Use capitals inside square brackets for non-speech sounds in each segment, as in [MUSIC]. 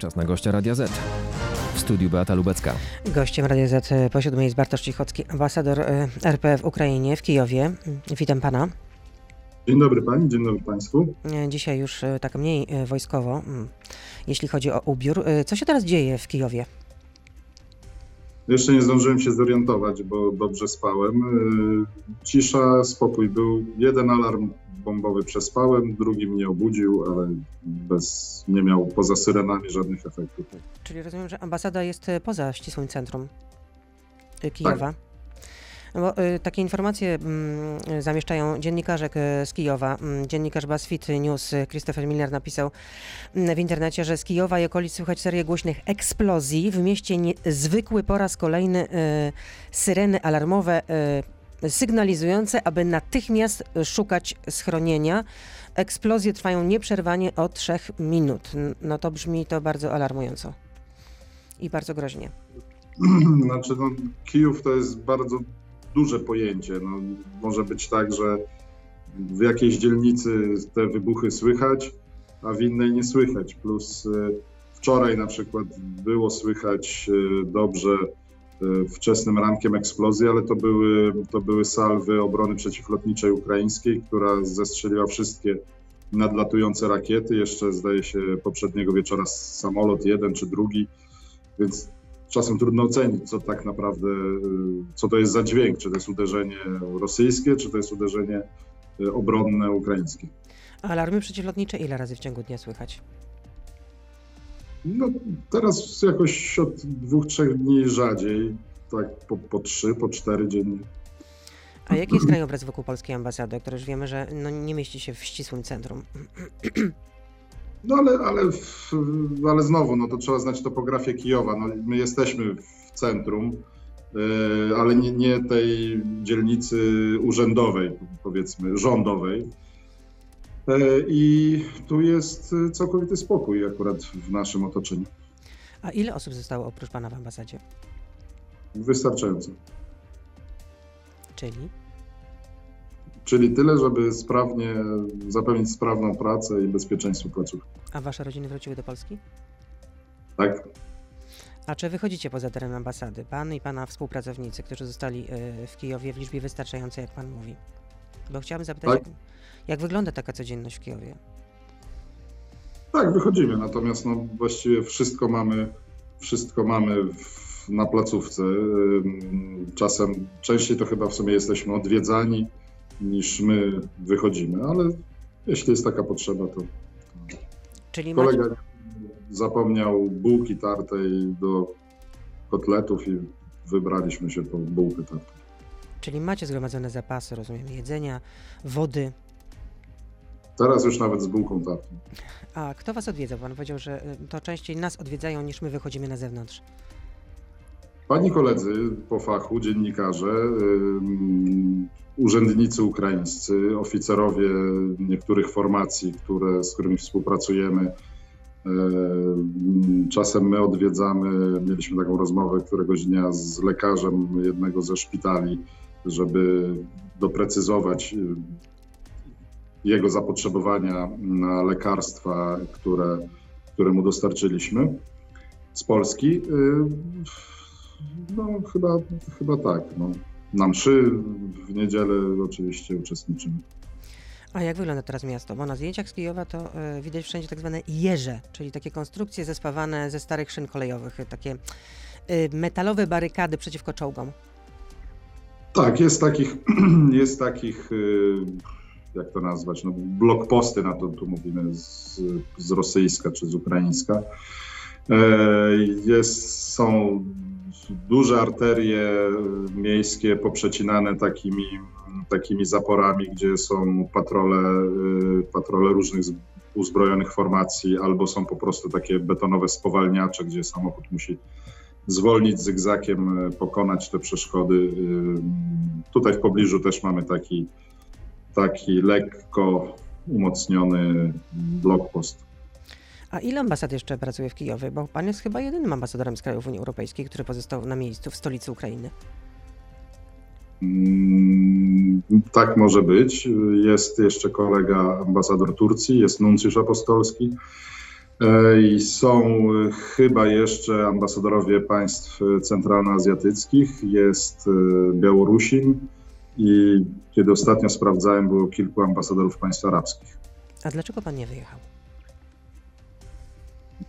Czas na gościa Radia Z. W studiu Beata Lubecka. Gościem Radia Z po siódmej jest Bartosz Cichocki, ambasador e, RP w Ukrainie, w Kijowie. Witam pana. Dzień dobry pani, dzień dobry państwu. E, Dzisiaj już e, tak mniej e, wojskowo, mm, jeśli chodzi o ubiór. E, Co się teraz dzieje w Kijowie? Jeszcze nie zdążyłem się zorientować, bo dobrze spałem. Cisza, spokój był. Jeden alarm bombowy przespałem, drugi mnie obudził, ale bez, nie miał poza syrenami żadnych efektów. Czyli rozumiem, że ambasada jest e, poza ścisłym centrum e, Kijowa. No Bo e, takie informacje mm, zamieszczają dziennikarze z Kijowa. Mm, Dziennikarz BuzzFeed News Christopher Miller napisał mm, w internecie, że z Kijowa i okolic słychać serię głośnych eksplozji. W mieście niezwykły po raz kolejny syreny alarmowe sygnalizujące, aby natychmiast szukać schronienia. Eksplozje trwają nieprzerwanie od trzech minut. No to brzmi to bardzo alarmująco i bardzo groźnie. [CLEARS THROAT] Znaczy, no, Kijów to jest bardzo duże pojęcie. No, może być tak, że w jakiejś dzielnicy te wybuchy słychać, a w innej nie słychać. Plus y, wczoraj na przykład było słychać y, dobrze wczesnym rankiem eksplozji, ale to były, to były salwy obrony przeciwlotniczej ukraińskiej, która zestrzeliła wszystkie nadlatujące rakiety. Jeszcze zdaje się poprzedniego wieczora samolot jeden czy drugi, więc czasem trudno ocenić, co tak naprawdę, y, co to jest za dźwięk, czy to jest uderzenie rosyjskie, czy to jest uderzenie y, obronne ukraińskie. Alarmy przeciwlotnicze ile razy w ciągu dnia słychać? No teraz jakoś od dwóch, trzech dni rzadziej, tak po, po trzy, po cztery dziennie. A jaki jest krajobraz wokół polskiej ambasady, który już wiemy, że no, nie mieści się w ścisłym centrum? [CLEARS THROAT] No ale, ale, ale znowu, no to trzeba znać topografię Kijowa. No, my jesteśmy w centrum, y, ale nie, nie tej dzielnicy urzędowej, powiedzmy, rządowej. Y, I tu jest y, całkowity spokój akurat w naszym otoczeniu. A ile osób zostało oprócz pana w ambasadzie? Wystarczająco. Czyli? Czyli tyle, żeby sprawnie zapewnić sprawną pracę i bezpieczeństwo placówki. A wasze rodziny wróciły do Polski? Tak? A czy wychodzicie poza teren ambasady? Pan i pana współpracownicy, którzy zostali y, w Kijowie w liczbie wystarczającej, jak pan mówi? Bo chciałabym zapytać, Tak. jak, jak wygląda taka codzienność w Kijowie? Tak, wychodzimy, natomiast no, właściwie wszystko mamy, wszystko mamy w, na placówce. Czasem częściej to chyba w sumie jesteśmy odwiedzani niż my wychodzimy, ale jeśli jest taka potrzeba, to Czyli macie, kolega zapomniał bułki tartej do kotletów i wybraliśmy się po bułkę tartą. czyli macie zgromadzone zapasy, rozumiem, jedzenia, wody. Teraz już nawet z bułką tartą. A kto was odwiedza? Pan powiedział, że y, to częściej nas odwiedzają niż my wychodzimy na zewnątrz. Pani koledzy po fachu, dziennikarze, urzędnicy ukraińscy, oficerowie niektórych formacji, które, z którymi współpracujemy. Czasem my odwiedzamy, mieliśmy taką rozmowę któregoś dnia z lekarzem jednego ze szpitali, żeby doprecyzować jego zapotrzebowania na lekarstwa, które, które mu dostarczyliśmy z Polski. Y, No, chyba, chyba tak. No. Na mszy w niedzielę oczywiście uczestniczymy. A jak wygląda teraz miasto? Bo na zdjęciach z Kijowa to y, widać wszędzie tak zwane jeże, czyli takie konstrukcje zespawane ze starych szyn kolejowych, takie y, metalowe barykady przeciwko czołgom. Tak, jest takich, [CLEARS THROAT] jest takich y, jak to nazwać, no, blokposty, na to tu mówimy z, z rosyjska czy z ukraińska. E, Jest, są duże arterie miejskie poprzecinane takimi, takimi zaporami, gdzie są patrole, y, patrole różnych uzbrojonych formacji, albo są po prostu takie betonowe spowalniacze, gdzie samochód musi zwolnić zygzakiem, e, pokonać te przeszkody. Tutaj w pobliżu też mamy taki, taki lekko umocniony blokpost. A ile ambasad jeszcze pracuje w Kijowie? Bo pan jest chyba jedynym ambasadorem z krajów Unii Europejskiej, który pozostał na miejscu w stolicy Ukrainy. Mm, Tak może być. Jest jeszcze kolega ambasador Turcji, jest nuncjusz apostolski. E, I są chyba jeszcze ambasadorowie państw centralnoazjatyckich, jest e, Białorusin i kiedy ostatnio sprawdzałem, było kilku ambasadorów państw arabskich. A dlaczego pan nie wyjechał?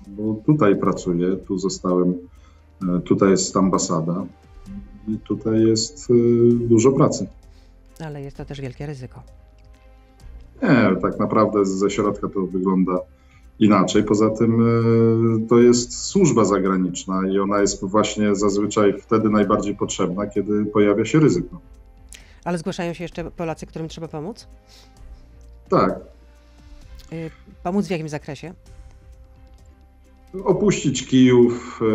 Bo tutaj pracuję, tu zostałem, tutaj jest ambasada i tutaj jest dużo pracy. Ale jest to też wielkie ryzyko. Nie, tak naprawdę ze środka to wygląda inaczej. Poza tym e, to jest służba zagraniczna i ona jest właśnie zazwyczaj wtedy najbardziej potrzebna, kiedy pojawia się ryzyko. Ale zgłaszają się jeszcze Polacy, którym trzeba pomóc? Tak. Y, pomóc w jakim zakresie? Opuścić Kijów, e,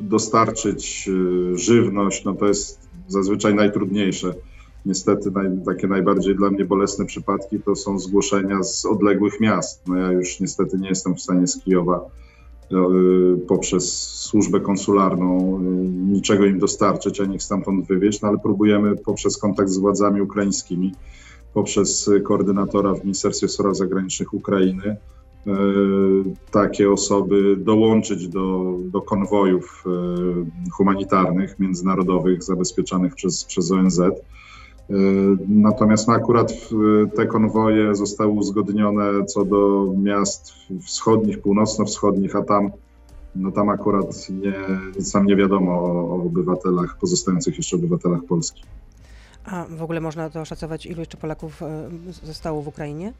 dostarczyć e, żywność, no to jest zazwyczaj najtrudniejsze niestety naj, takie najbardziej dla mnie bolesne przypadki to są zgłoszenia z odległych miast. No ja już niestety nie jestem w stanie z Kijowa y, poprzez służbę konsularną y, niczego im dostarczyć, ani ich stamtąd wywieźć, no ale próbujemy poprzez kontakt z władzami ukraińskimi, poprzez koordynatora w Ministerstwie Spraw Zagranicznych Ukrainy, y, takie osoby dołączyć do, do konwojów humanitarnych, międzynarodowych zabezpieczanych przez, przez ONZ. Y, natomiast no akurat te konwoje zostały uzgodnione co do miast wschodnich, północno-wschodnich, a tam, no tam akurat nie, nic nam nie wiadomo o, o obywatelach, pozostających jeszcze obywatelach Polski. A w ogóle można to oszacować, ilu jeszcze Polaków y, zostało w Ukrainie?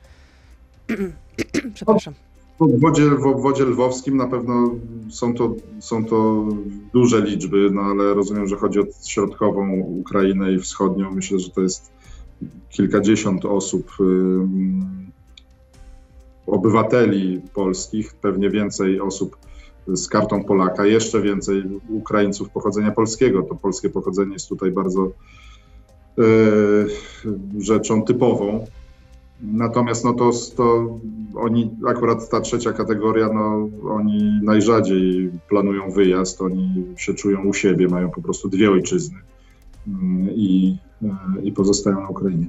[CLEARS THROAT] Przepraszam. W obwodzie, w obwodzie lwowskim na pewno są to, są to duże liczby, no ale rozumiem, że chodzi o środkową Ukrainę i wschodnią. Myślę, że to jest kilkadziesiąt osób, obywateli polskich, pewnie więcej osób z kartą Polaka, jeszcze więcej Ukraińców pochodzenia polskiego. To polskie pochodzenie jest tutaj bardzo yy, rzeczą typową. Natomiast no to, to oni, akurat ta trzecia kategoria, no oni najrzadziej planują wyjazd, oni się czują u siebie, mają po prostu dwie ojczyzny mm, i, i pozostają na Ukrainie.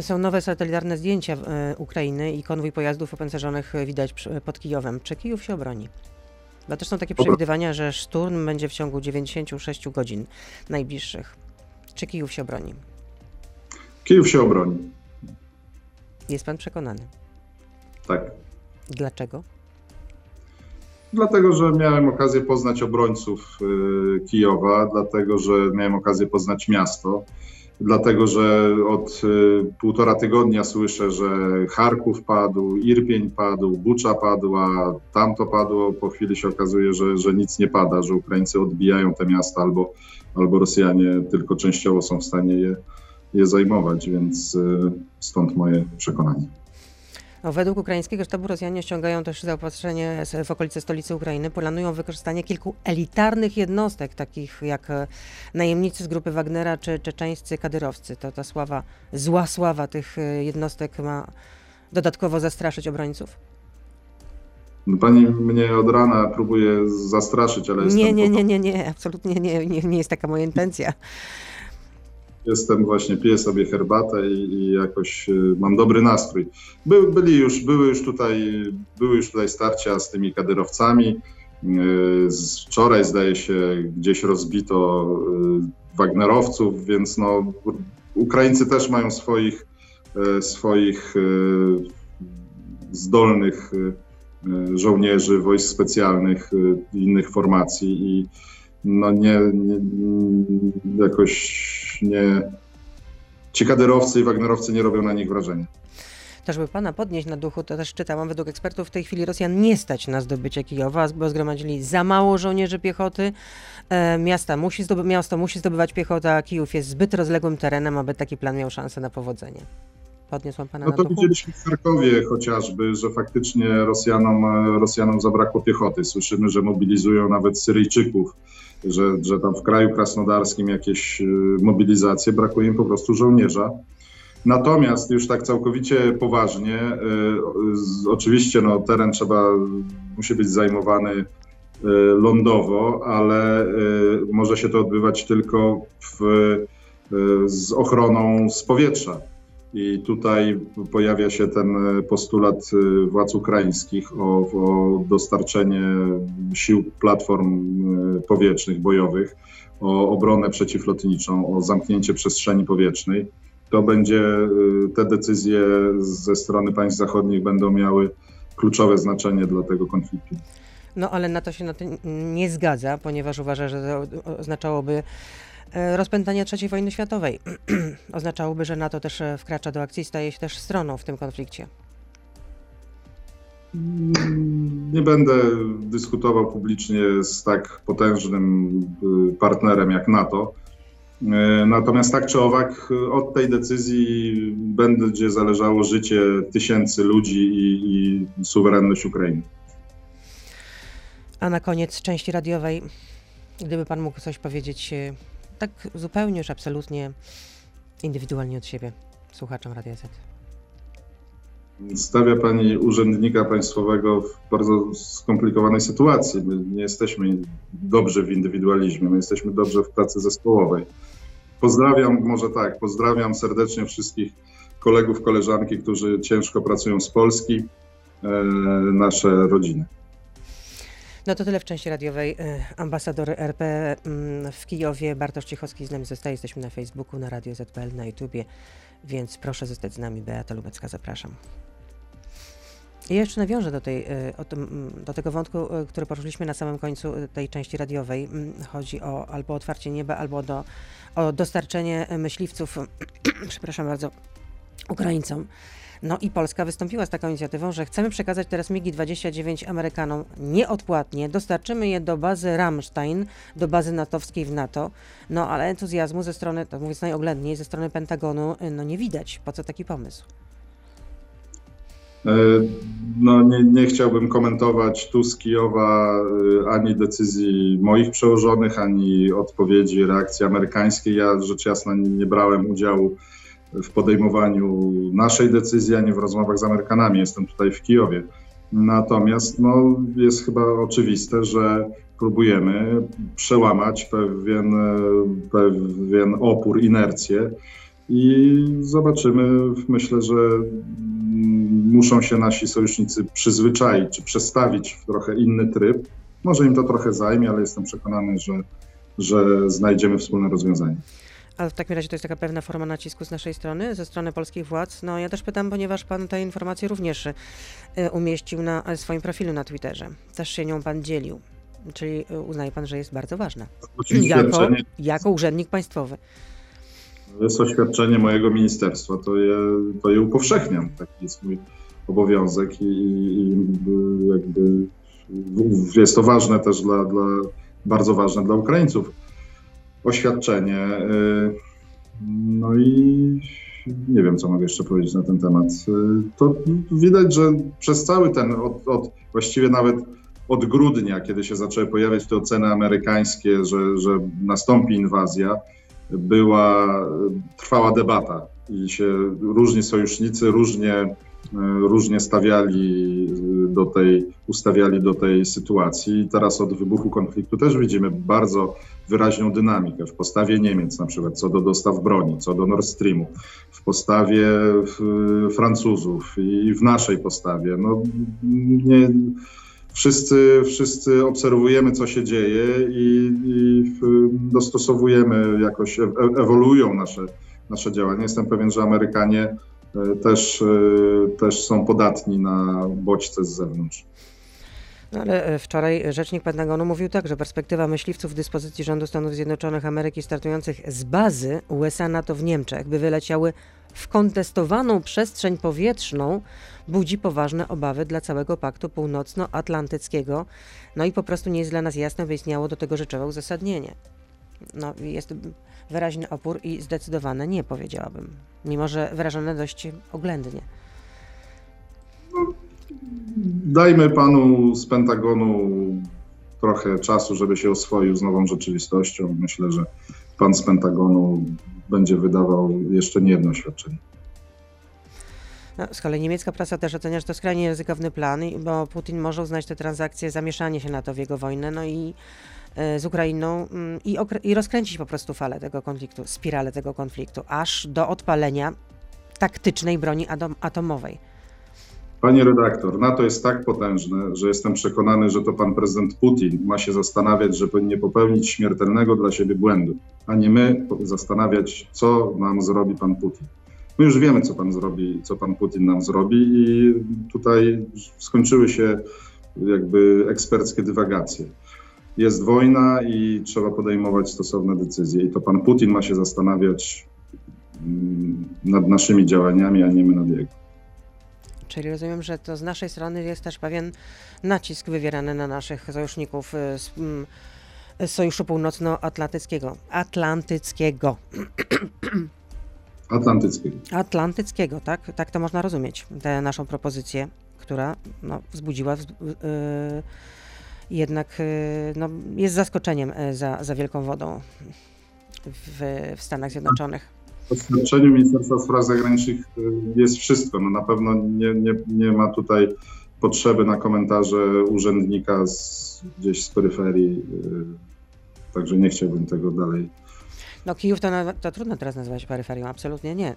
Są nowe satelitarne zdjęcia e, Ukrainy i konwój pojazdów opancerzonych widać pod Kijowem. Czy Kijów się obroni? Bo też są takie przewidywania, że szturm będzie w ciągu 96 godzin najbliższych. Czy Kijów się obroni? Kijów się obroni. Jest pan przekonany? Tak. Dlaczego? Dlatego, że miałem okazję poznać obrońców y, Kijowa, dlatego, że miałem okazję poznać miasto, dlatego, że od y, półtora tygodnia słyszę, że Charków padł, Irpień padł, Bucza padła, tamto padło. Po chwili się okazuje, że, że nic nie pada, że Ukraińcy odbijają te miasta albo, albo Rosjanie tylko częściowo są w stanie je je zajmować, więc y, stąd moje przekonanie. No, według ukraińskiego sztabu Rosjanie ściągają też zaopatrzenie w okolice stolicy Ukrainy. Planują wykorzystanie kilku elitarnych jednostek, takich jak e, najemnicy z grupy Wagnera czy czeczeńscy kadyrowcy. To ta sława, zła sława tych e, jednostek ma dodatkowo zastraszyć obrońców? No, pani mnie od rana próbuje zastraszyć, ale nie, nie, nie, nie, nie, absolutnie nie, nie, nie jest taka moja intencja jestem właśnie, piję sobie herbatę i, i jakoś y, mam dobry nastrój. By, byli już, były, już tutaj, były już tutaj starcia z tymi kadyrowcami. Y, z wczoraj zdaje się gdzieś rozbito y, Wagnerowców, więc no, Ukraińcy też mają swoich, swoich zdolnych żołnierzy, wojsk specjalnych, innych formacji i no nie, nie jakoś nie. Ci kaderowcy i wagnerowcy nie robią na nich wrażenia. Też by pana podnieść na duchu, to też czytałam, według ekspertów w tej chwili Rosjan nie stać na zdobycie Kijowa, bo zgromadzili za mało żołnierzy piechoty. E, miasta musi zdoby, miasto musi zdobywać piechotę, a Kijów jest zbyt rozległym terenem, aby taki plan miał szansę na powodzenie. Pana no to na duchu? widzieliśmy w Charkowie chociażby, że faktycznie Rosjanom, Rosjanom zabrakło piechoty. Słyszymy, że mobilizują nawet Syryjczyków że, że tam w kraju krasnodarskim jakieś y, mobilizacje, brakuje im po prostu żołnierza. Natomiast już tak całkowicie poważnie, y, oczywiście no, teren trzeba, musi być zajmowany lądowo, ale może się to odbywać tylko w, z ochroną z powietrza. I tutaj pojawia się ten postulat y, władz ukraińskich o, o dostarczenie sił platform y, powietrznych, bojowych, o obronę przeciwlotniczą, o zamknięcie przestrzeni powietrznej. To będzie, te decyzje ze strony państw zachodnich będą miały kluczowe znaczenie dla tego konfliktu. No ale NATO się na to nie zgadza, ponieważ uważa, że to oznaczałoby e, rozpętanie III wojny światowej. [CLEARS THROAT] Oznaczałoby, że NATO też e, wkracza do akcji i staje się też stroną w tym konflikcie. Mm, nie będę dyskutował publicznie z tak potężnym y, partnerem jak NATO. E, natomiast tak czy owak od tej decyzji będzie zależało życie tysięcy ludzi i, i suwerenność Ukrainy. A na koniec części radiowej, gdyby Pan mógł coś powiedzieć e, tak zupełnie już absolutnie indywidualnie od siebie słuchaczom Radia Z. Stawia Pani urzędnika państwowego w bardzo skomplikowanej sytuacji. My nie jesteśmy dobrze w indywidualizmie, my jesteśmy dobrze w pracy zespołowej. Pozdrawiam, może tak, pozdrawiam serdecznie wszystkich kolegów, koleżanki, którzy ciężko pracują z Polski, e, nasze rodziny. No to tyle w części radiowej. E, ambasador RP mm, w Kijowie, Bartosz Ciechowski z nami zostaje. Jesteśmy na Facebooku, na Radio ZPL, na YouTubie, więc proszę zostać z nami. Beata Lubecka, zapraszam. I jeszcze nawiążę do, tej, e, do tego wątku, e, który poruszyliśmy na samym końcu tej części radiowej. Mm, chodzi o albo otwarcie nieba, albo do, o dostarczenie myśliwców, [CLEARS THROAT] przepraszam bardzo, Ukraińcom. No i Polska wystąpiła z taką inicjatywą, że chcemy przekazać teraz MiGi-29 Amerykanom nieodpłatnie. Dostarczymy je do bazy Ramstein, do bazy natowskiej w NATO. No ale entuzjazmu ze strony, to mówiąc najoględniej, ze strony Pentagonu no nie widać. Po co taki pomysł? E, no, nie, nie, chciałbym komentować tu z Kijowa e, ani decyzji moich przełożonych, ani odpowiedzi, reakcji amerykańskiej. Ja rzecz jasna nie brałem udziału w podejmowaniu naszej decyzji, ani w rozmowach z Amerykanami. Jestem tutaj w Kijowie. Natomiast no, jest chyba oczywiste, że próbujemy przełamać pewien, pewien opór, inercję i zobaczymy. Myślę, że muszą się nasi sojusznicy przyzwyczaić, czy przestawić w trochę inny tryb. Może im to trochę zajmie, ale jestem przekonany, że, że znajdziemy wspólne rozwiązanie. Ale w takim razie to jest taka pewna forma nacisku z naszej strony, ze strony polskich władz. No ja też pytam, ponieważ pan tę informację również y, umieścił na swoim profilu na Twitterze. Też się nią pan dzielił. Czyli y, uznaje pan, że jest bardzo ważna. Jako, jako urzędnik państwowy. To jest oświadczenie mojego ministerstwa, to je, to je upowszechniam. Taki jest mój obowiązek i, i jakby jest to ważne też dla, dla, bardzo ważne dla Ukraińców oświadczenie. Y, no i nie wiem, co mogę jeszcze powiedzieć na ten temat. Y, to widać, że przez cały ten, od, od właściwie nawet od grudnia, kiedy się zaczęły pojawiać te oceny amerykańskie, że, że nastąpi inwazja, była, trwała debata i się różni sojusznicy różnie różnie stawiali do tej, ustawiali do tej sytuacji. I teraz od wybuchu konfliktu też widzimy bardzo wyraźną dynamikę w postawie Niemiec na przykład co do dostaw broni, co do Nord Streamu, w postawie Francuzów i w naszej postawie. No, nie, wszyscy, wszyscy obserwujemy, co się dzieje i, i dostosowujemy jakoś, e, ewoluują nasze, nasze działania. Jestem pewien, że Amerykanie E, też, e, też są podatni na bodźce z zewnątrz. No ale e, wczoraj rzecznik Pentagonu mówił tak, że perspektywa myśliwców w dyspozycji rządu Stanów Zjednoczonych Ameryki startujących z bazy USA NATO w Niemczech, by wyleciały w kontestowaną przestrzeń powietrzną, budzi poważne obawy dla całego Paktu Północnoatlantyckiego. No i po prostu nie jest dla nas jasne, by istniało do tego rzeczowe uzasadnienie. No, jest wyraźny opór i zdecydowane nie, powiedziałabym, mimo że wyrażone dość oględnie. Dajmy panu z Pentagonu trochę czasu, żeby się oswoił z nową rzeczywistością. Myślę, że pan z Pentagonu będzie wydawał jeszcze nie jedno oświadczenie. No, z kolei niemiecka prasa też ocenia, że to skrajnie ryzykowny plan, bo Putin może uznać te transakcje zamieszanie się na to w jego wojnę, no i z Ukrainą mm, i, i rozkręcić po prostu falę tego konfliktu, spiralę tego konfliktu, aż do odpalenia taktycznej broni atom- atomowej. Panie redaktor, NATO jest tak potężne, że jestem przekonany, że to pan prezydent Putin ma się zastanawiać, żeby nie popełnić śmiertelnego dla siebie błędu, a nie my zastanawiać, co nam zrobi pan Putin. My już wiemy, co pan zrobi, co pan Putin nam zrobi i tutaj skończyły się jakby eksperckie dywagacje. Jest wojna i trzeba podejmować stosowne decyzje. I to pan Putin ma się zastanawiać mm, nad naszymi działaniami, a nie my nad jego. Czyli rozumiem, że to z naszej strony jest też pewien nacisk wywierany na naszych sojuszników y, z, mm, z Sojuszu Północnoatlantyckiego. Atlantyckiego. [CLEARS THROAT] Atlantyckiego. Atlantyckiego, tak? Tak to można rozumieć, tę naszą propozycję, która no, wzbudziła wzb- y, jednak y, no, jest zaskoczeniem y, za, za wielką wodą w, w Stanach Zjednoczonych. W oświadczeniu Ministerstwa Spraw Zagranicznych y, jest wszystko. No na pewno nie, nie, nie ma tutaj potrzeby na komentarze urzędnika z, gdzieś z peryferii. Także nie chciałbym tego dalej. No Kijów to, na, to trudno teraz nazywać peryferią, absolutnie nie.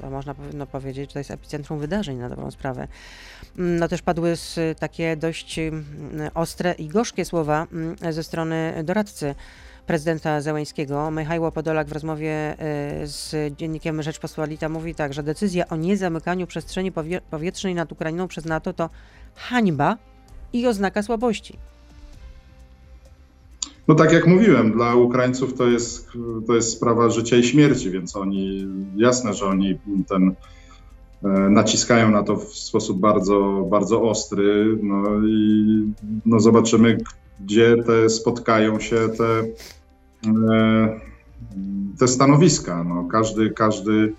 To można powinno powiedzieć, że to jest epicentrum wydarzeń na dobrą sprawę. Mm, No też padły takie dość mm, ostre i gorzkie słowa mm, ze strony doradcy prezydenta Zełańskiego. Michajło Podolak w rozmowie y, z dziennikiem Rzeczpospolita mówi tak, że decyzja o niezamykaniu przestrzeni powie- powietrznej nad Ukrainą przez NATO to hańba i oznaka słabości. No tak jak mówiłem, dla Ukraińców to jest, to jest sprawa życia i śmierci, więc oni, jasne, że oni ten e, naciskają na to w sposób bardzo, bardzo ostry. No i no zobaczymy, gdzie te spotkają się te, e, te stanowiska. No, każdy, każdy,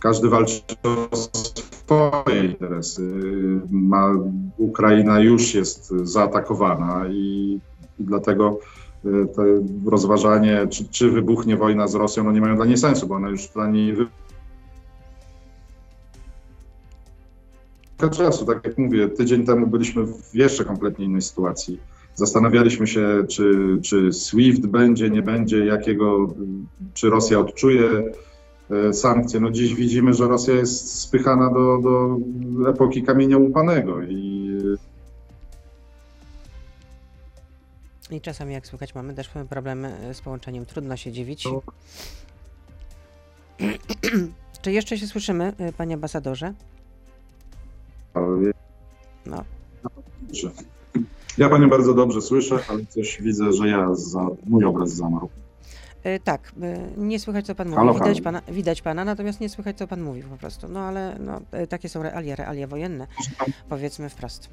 każdy walczy o swoje interesy. Ma, Ukraina już jest zaatakowana i, dlatego to rozważanie, czy, czy wybuchnie wojna z Rosją, no nie mają dla niej sensu, bo ona już dla niej czasu, tak jak mówię, tydzień temu byliśmy w jeszcze kompletnie innej sytuacji. Zastanawialiśmy się, czy, czy SWIFT będzie, nie będzie, jakiego, czy Rosja odczuje e, sankcje. No dziś widzimy, że Rosja jest spychana do, do epoki kamienia łupanego i I czasami, jak słychać, mamy też problemy z połączeniem. Trudno się dziwić. No. [CLEARS THROAT] Czy jeszcze się słyszymy, y, panie ambasadorze? No. Dobrze. Ja panią bardzo dobrze słyszę, ale coś widzę, że ja za, mój obraz zamarł. Y, Tak, nie słychać co pan mówi. Halo, widać, halo. pana, widać pana, natomiast nie słychać co pan mówi po prostu. No ale no, takie są realia, realia wojenne, powiedzmy wprost.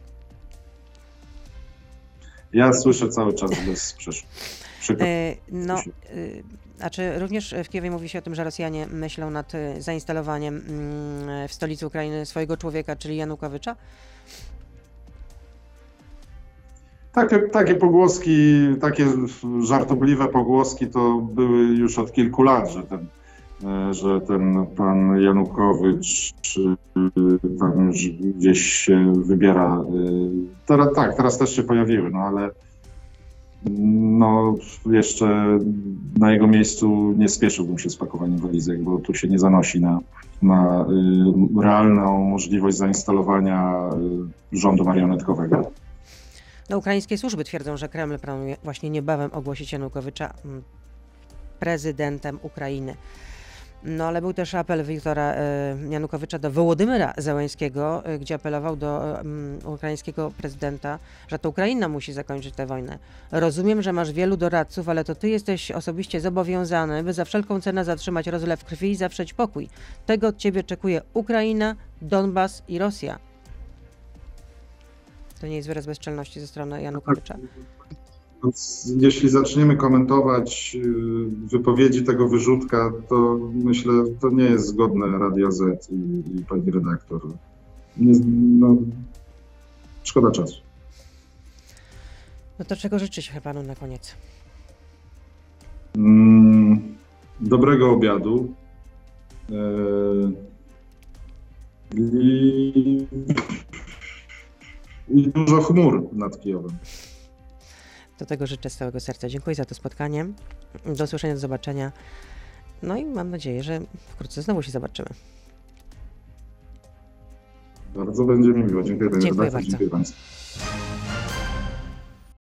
Ja słyszę cały czas bez. Przykro- Y, No, y, a czy również w Kijowie mówi się o tym, że Rosjanie myślą nad y, zainstalowaniem mm, w stolicy Ukrainy swojego człowieka, czyli Janukowycza? Takie, takie pogłoski, takie żartobliwe pogłoski to były już od kilku lat, że ten, e, że ten pan Janukowycz czy tam gdzieś się wybiera. e, Teraz, tak, teraz też się pojawiły, no ale no jeszcze na jego miejscu nie spieszyłbym się z pakowaniem walizek, bo tu się nie zanosi na, na y, realną możliwość zainstalowania y, rządu marionetkowego. No, ukraińskie służby twierdzą, że Kreml planuje właśnie niebawem ogłosić Janukowycza mm, prezydentem Ukrainy. No ale był też apel Wiktora e, Janukowycza do Wołodymyra Zełańskiego, e, gdzie apelował do mm, ukraińskiego prezydenta, że to Ukraina musi zakończyć tę wojnę. Rozumiem, że masz wielu doradców, ale to ty jesteś osobiście zobowiązany, by za wszelką cenę zatrzymać rozlew krwi i zawrzeć pokój. Tego od ciebie oczekuje Ukraina, Donbas i Rosja. To nie jest wyraz bezczelności ze strony Janukowycza. Więc Jeśli zaczniemy komentować y, wypowiedzi tego wyrzutka, to myślę, to nie jest zgodne Radia Z i, i pani redaktor. Nie, no, szkoda czasu. No to czego życzyć panu na koniec? Mm, dobrego obiadu. e, I, I dużo chmur nad Kijowem. Do tego życzę z całego serca. Dziękuję za to spotkanie. Do usłyszenia, do zobaczenia. No i mam nadzieję, że wkrótce znowu się zobaczymy. Bardzo będzie mi miło. Dziękuję, dziękuję bardzo. Dziękuję bardzo.